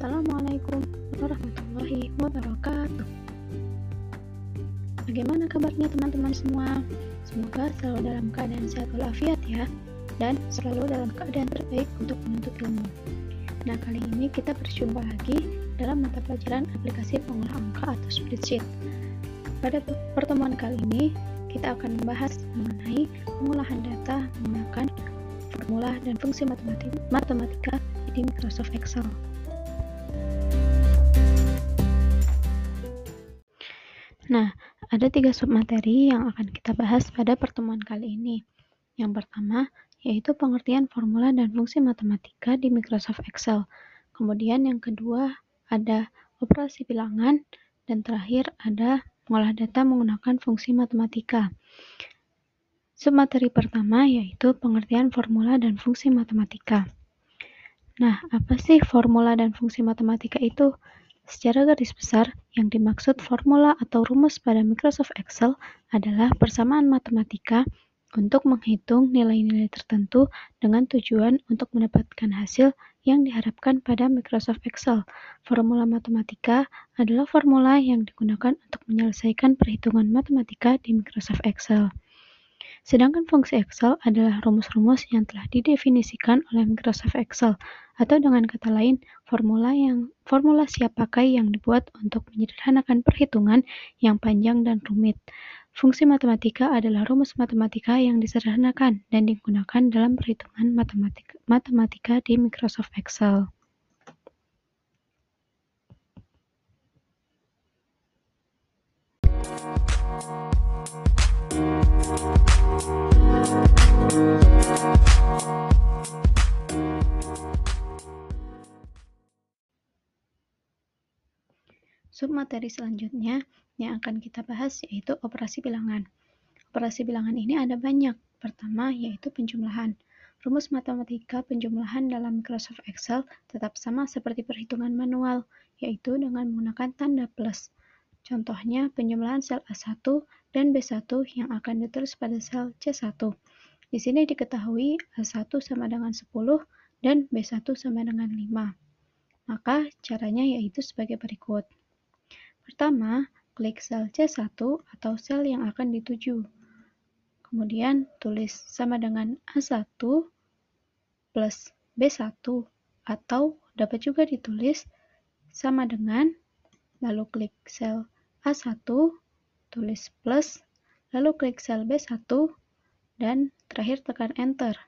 Assalamualaikum warahmatullahi wabarakatuh. Bagaimana kabarnya teman-teman semua? Semoga selalu dalam keadaan sehat walafiat ya, dan selalu dalam keadaan terbaik untuk menuntut ilmu. Nah, kali ini kita berjumpa lagi dalam mata pelajaran aplikasi pengolah angka atau spreadsheet. Pada pertemuan kali ini, kita akan membahas mengenai pengolahan data menggunakan formula dan fungsi matematika di Microsoft Excel. Ada tiga submateri yang akan kita bahas pada pertemuan kali ini. Yang pertama, yaitu pengertian formula dan fungsi matematika di Microsoft Excel. Kemudian yang kedua, ada operasi bilangan. Dan terakhir, ada mengolah data menggunakan fungsi matematika. Submateri pertama yaitu pengertian formula dan fungsi matematika. Nah, apa sih formula dan fungsi matematika itu? Secara garis besar, yang dimaksud formula atau rumus pada Microsoft Excel adalah persamaan matematika untuk menghitung nilai-nilai tertentu dengan tujuan untuk mendapatkan hasil yang diharapkan pada Microsoft Excel. Formula matematika adalah formula yang digunakan untuk menyelesaikan perhitungan matematika di Microsoft Excel. Sedangkan fungsi Excel adalah rumus-rumus yang telah didefinisikan oleh Microsoft Excel atau dengan kata lain formula yang formula siap pakai yang dibuat untuk menyederhanakan perhitungan yang panjang dan rumit. Fungsi matematika adalah rumus matematika yang disederhanakan dan digunakan dalam perhitungan matematika, matematika di Microsoft Excel. Submateri selanjutnya yang akan kita bahas yaitu operasi bilangan. Operasi bilangan ini ada banyak. Pertama yaitu penjumlahan. Rumus matematika penjumlahan dalam Microsoft Excel tetap sama seperti perhitungan manual, yaitu dengan menggunakan tanda plus. Contohnya penjumlahan sel A1 dan B1 yang akan ditulis pada sel C1. Di sini diketahui A1 sama dengan 10 dan B1 sama dengan 5. Maka caranya yaitu sebagai berikut. Pertama, klik sel C1 atau sel yang akan dituju. Kemudian tulis sama dengan A1 plus B1 atau dapat juga ditulis sama dengan lalu klik sel A1 tulis plus lalu klik sel B1 dan terakhir tekan enter.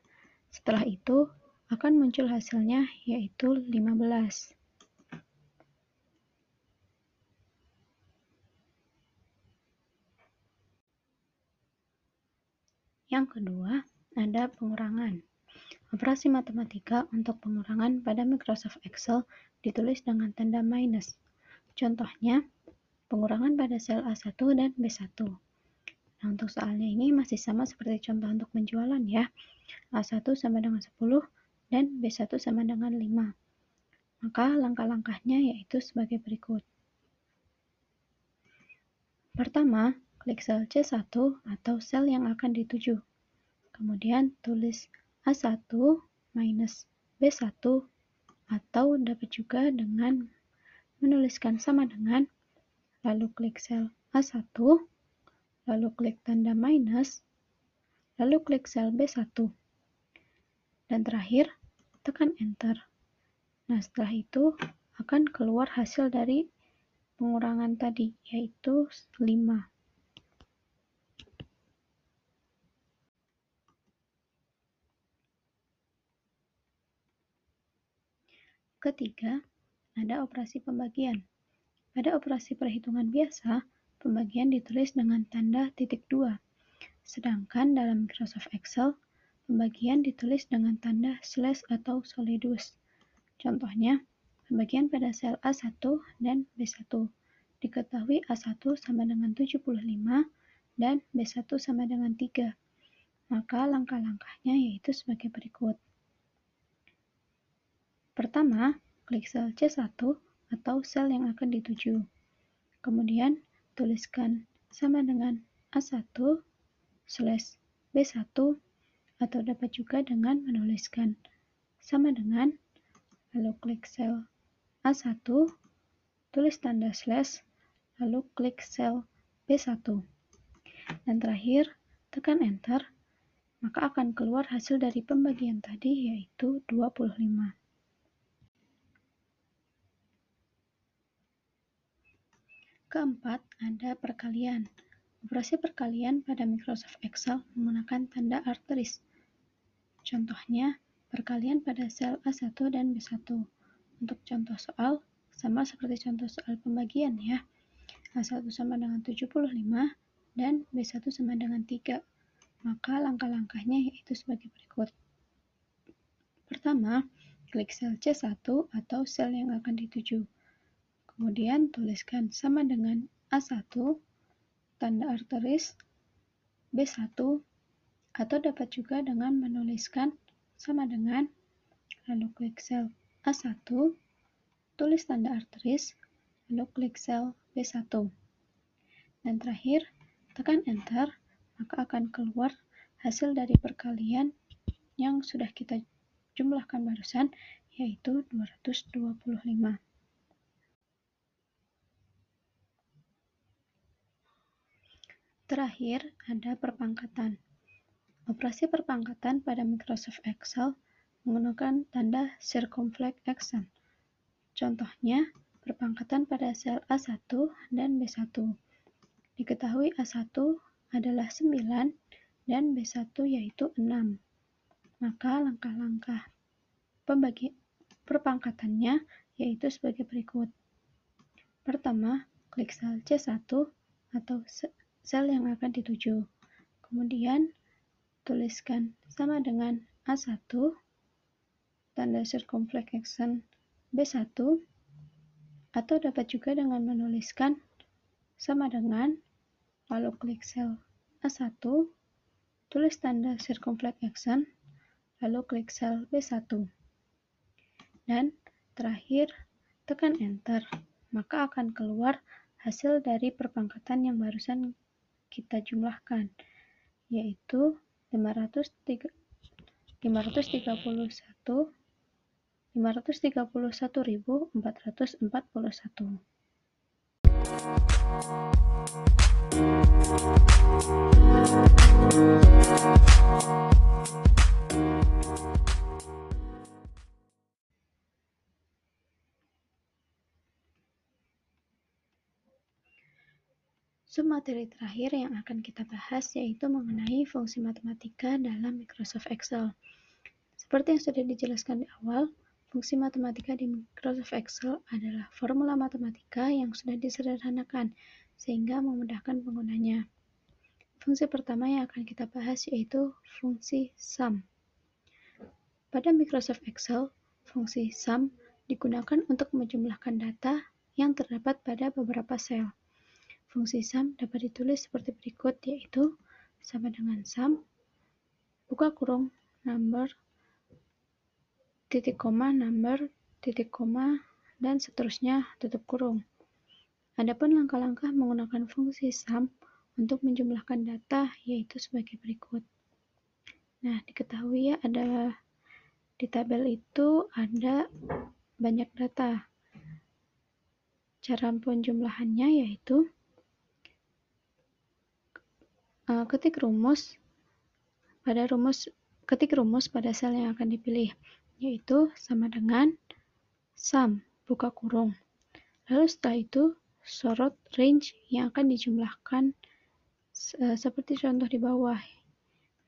Setelah itu akan muncul hasilnya yaitu 15. Yang kedua, ada pengurangan. Operasi matematika untuk pengurangan pada Microsoft Excel ditulis dengan tanda minus. Contohnya, pengurangan pada sel A1 dan B1. Nah, untuk soalnya ini masih sama seperti contoh untuk penjualan ya. A1 sama dengan 10 dan B1 sama dengan 5. Maka langkah-langkahnya yaitu sebagai berikut. Pertama, Klik sel C1 atau sel yang akan dituju. Kemudian tulis A1 minus B1 atau dapat juga dengan menuliskan sama dengan lalu klik sel A1 lalu klik tanda minus lalu klik sel B1 dan terakhir tekan enter. Nah setelah itu akan keluar hasil dari pengurangan tadi yaitu 5 Ketiga, ada operasi pembagian. Pada operasi perhitungan biasa, pembagian ditulis dengan tanda titik dua. Sedangkan dalam Microsoft Excel, pembagian ditulis dengan tanda slash atau solidus. Contohnya, pembagian pada sel A1 dan B1. Diketahui A1 sama dengan 75 dan B1 sama dengan 3. Maka langkah-langkahnya yaitu sebagai berikut. Pertama, klik sel C1 atau sel yang akan dituju. Kemudian, tuliskan sama dengan A1 slash B1 atau dapat juga dengan menuliskan sama dengan lalu klik sel A1, tulis tanda slash, lalu klik sel B1. Dan terakhir, tekan enter, maka akan keluar hasil dari pembagian tadi yaitu 25. Keempat, ada perkalian. Operasi perkalian pada Microsoft Excel menggunakan tanda arteris. Contohnya, perkalian pada sel A1 dan B1. Untuk contoh soal, sama seperti contoh soal pembagian ya. A1 sama dengan 75 dan B1 sama dengan 3. Maka langkah-langkahnya yaitu sebagai berikut. Pertama, klik sel C1 atau sel yang akan dituju. Kemudian tuliskan sama dengan A1, tanda arteris, B1, atau dapat juga dengan menuliskan sama dengan, lalu klik sel A1, tulis tanda arteris, lalu klik sel B1. Dan terakhir, tekan enter, maka akan keluar hasil dari perkalian yang sudah kita jumlahkan barusan, yaitu 225. Terakhir, ada perpangkatan. Operasi perpangkatan pada Microsoft Excel menggunakan tanda circumflex action. Contohnya, perpangkatan pada sel A1 dan B1. Diketahui A1 adalah 9 dan B1 yaitu 6. Maka langkah-langkah pembagi perpangkatannya yaitu sebagai berikut. Pertama, klik sel C1 atau sel yang akan dituju. Kemudian, tuliskan sama dengan A1, tanda circumflex action B1, atau dapat juga dengan menuliskan sama dengan, lalu klik sel A1, tulis tanda circumflex action, lalu klik sel B1. Dan terakhir, tekan enter, maka akan keluar hasil dari perpangkatan yang barusan kita jumlahkan, yaitu 531 531.441. Submateri terakhir yang akan kita bahas yaitu mengenai fungsi matematika dalam Microsoft Excel. Seperti yang sudah dijelaskan di awal, fungsi matematika di Microsoft Excel adalah formula matematika yang sudah disederhanakan sehingga memudahkan penggunanya. Fungsi pertama yang akan kita bahas yaitu fungsi sum. Pada Microsoft Excel, fungsi sum digunakan untuk menjumlahkan data yang terdapat pada beberapa sel. Fungsi sum dapat ditulis seperti berikut, yaitu sama dengan sum, buka kurung, number, titik koma, number, titik koma, dan seterusnya tutup kurung. Adapun langkah-langkah menggunakan fungsi sum untuk menjumlahkan data yaitu sebagai berikut. Nah, diketahui ya ada di tabel itu ada banyak data. Cara penjumlahannya yaitu uh, ketik rumus pada rumus ketik rumus pada sel yang akan dipilih yaitu sama dengan sum buka kurung. Lalu setelah itu sorot range yang akan dijumlahkan uh, seperti contoh di bawah.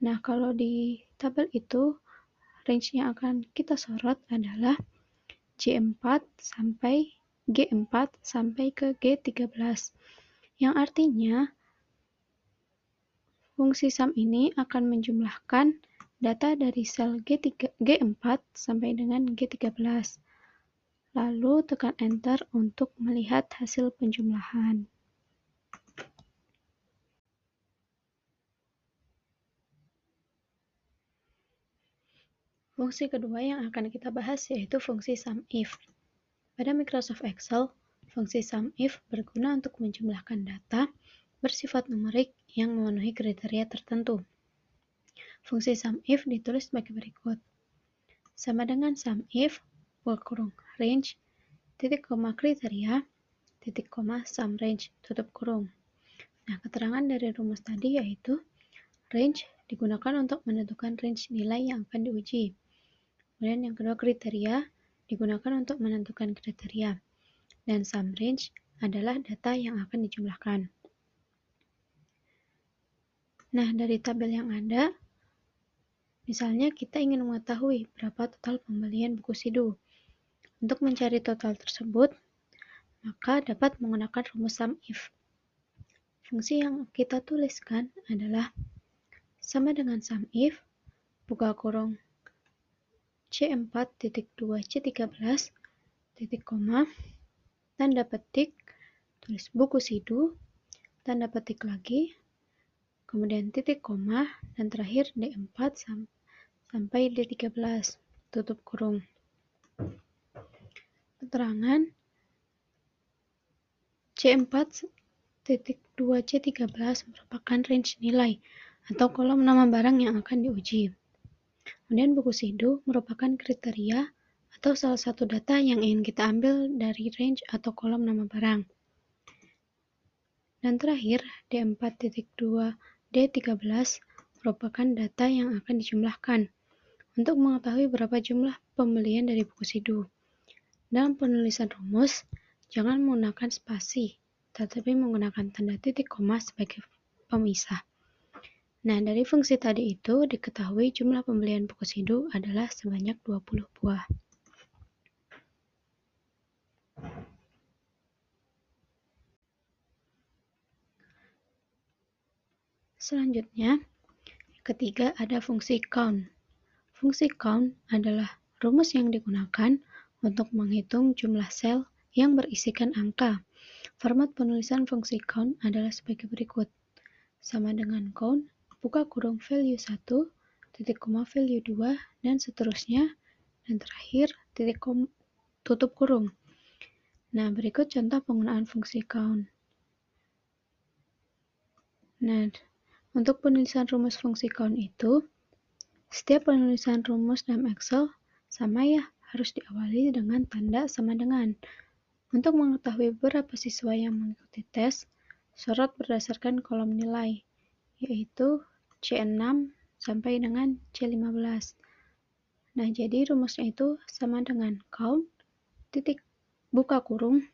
Nah kalau di tabel itu range yang akan kita sorot adalah J4 sampai G4 sampai ke G13 yang artinya Fungsi sum ini akan menjumlahkan data dari sel G3, G4 sampai dengan G13. Lalu tekan enter untuk melihat hasil penjumlahan. Fungsi kedua yang akan kita bahas yaitu fungsi SUMIF. Pada Microsoft Excel, fungsi SUMIF berguna untuk menjumlahkan data bersifat numerik yang memenuhi kriteria tertentu. Fungsi SUMIF ditulis sebagai berikut. Sama dengan SUMIF, kurung range, titik koma kriteria, titik koma sum range, tutup kurung. Nah, keterangan dari rumus tadi yaitu range digunakan untuk menentukan range nilai yang akan diuji. Kemudian yang kedua kriteria digunakan untuk menentukan kriteria. Dan sum range adalah data yang akan dijumlahkan. Nah, dari tabel yang ada, misalnya kita ingin mengetahui berapa total pembelian buku Sidu. Untuk mencari total tersebut, maka dapat menggunakan rumus sum if. Fungsi yang kita tuliskan adalah sama dengan sum if, buka kurung C4 titik 2 C13 titik koma, tanda petik, tulis buku sidu, tanda petik lagi, kemudian titik koma, dan terakhir D4 sampai D13, tutup kurung keterangan C4 titik 2C13 merupakan range nilai atau kolom nama barang yang akan diuji. Kemudian buku sidu merupakan kriteria atau salah satu data yang ingin kita ambil dari range atau kolom nama barang. Dan terakhir, D4.2 D13 merupakan data yang akan dijumlahkan untuk mengetahui berapa jumlah pembelian dari buku sidu. Dalam penulisan rumus, jangan menggunakan spasi, tetapi menggunakan tanda titik koma sebagai pemisah. Nah, dari fungsi tadi itu diketahui jumlah pembelian buku sidu adalah sebanyak 20 buah. Selanjutnya, ketiga ada fungsi count. Fungsi count adalah rumus yang digunakan untuk menghitung jumlah sel yang berisikan angka. Format penulisan fungsi count adalah sebagai berikut. Sama dengan count, buka kurung value 1, titik koma value 2, dan seterusnya. Dan terakhir, titik kom, tutup kurung. Nah, berikut contoh penggunaan fungsi count. Nah, untuk penulisan rumus fungsi count itu, setiap penulisan rumus dalam Excel sama ya, harus diawali dengan tanda sama dengan. Untuk mengetahui berapa siswa yang mengikuti tes, sorot berdasarkan kolom nilai, yaitu C6 sampai dengan C15. Nah, jadi rumusnya itu sama dengan count, titik buka kurung,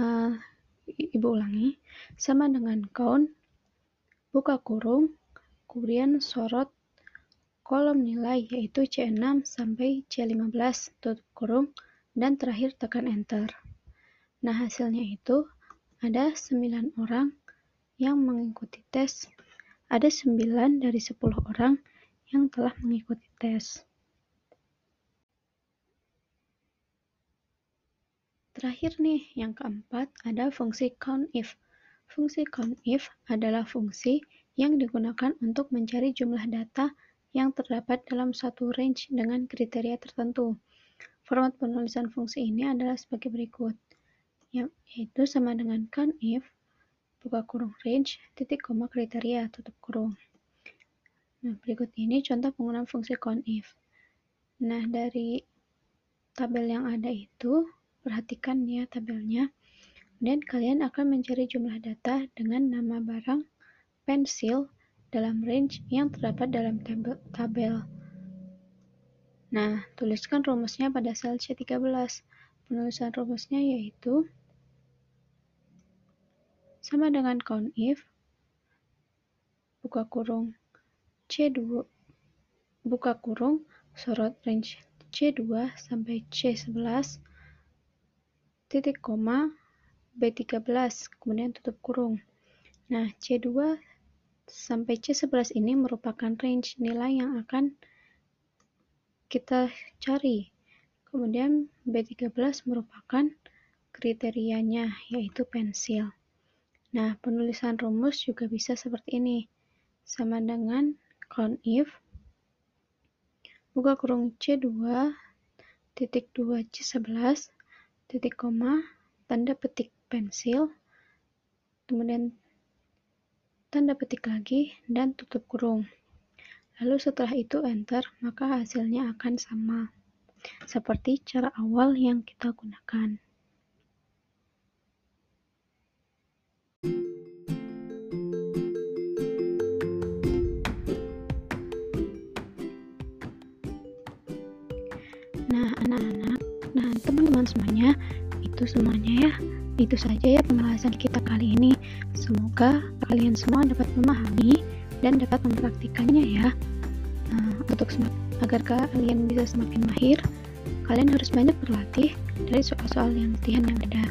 uh, ibu ulangi, sama dengan count, kemudian sorot kolom nilai yaitu C6 sampai C15 tutup kurung dan terakhir tekan enter. Nah, hasilnya itu ada 9 orang yang mengikuti tes. Ada 9 dari 10 orang yang telah mengikuti tes. Terakhir nih, yang keempat ada fungsi COUNTIF. Fungsi COUNTIF adalah fungsi yang digunakan untuk mencari jumlah data yang terdapat dalam satu range dengan kriteria tertentu. Format penulisan fungsi ini adalah sebagai berikut, yaitu sama dengan if buka kurung range, titik koma kriteria, tutup kurung. Nah, berikut ini contoh penggunaan fungsi if. Nah, dari tabel yang ada itu, perhatikan ya tabelnya. Dan kalian akan mencari jumlah data dengan nama barang, pensil, dalam range yang terdapat dalam tabel. Nah, tuliskan rumusnya pada sel C13. Penulisan rumusnya yaitu sama dengan count if buka kurung C2 buka kurung sorot range C2 sampai C11 titik koma B13 kemudian tutup kurung. Nah, C2 sampai C11 ini merupakan range nilai yang akan kita cari. Kemudian B13 merupakan kriterianya, yaitu pensil. Nah, penulisan rumus juga bisa seperti ini. Sama dengan count if, buka kurung C2, titik 2 C11, titik koma, tanda petik pensil, kemudian tanda petik lagi, dan tutup kurung. Lalu setelah itu enter, maka hasilnya akan sama. seperti cara awal yang kita gunakan. Nah, anak-anak, nah teman-teman semuanya, itu semuanya ya. Itu saja ya pembahasan kita kali ini. Semoga kalian semua dapat memahami dan dapat mempraktikannya ya. Nah, untuk agar kalian bisa semakin mahir, kalian harus banyak berlatih dari soal-soal yang latihan yang ada.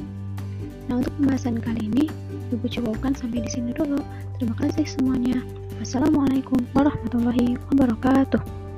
Nah, untuk pembahasan kali ini, Ibu cukupkan sampai di sini dulu. Terima kasih semuanya. Wassalamualaikum warahmatullahi wabarakatuh.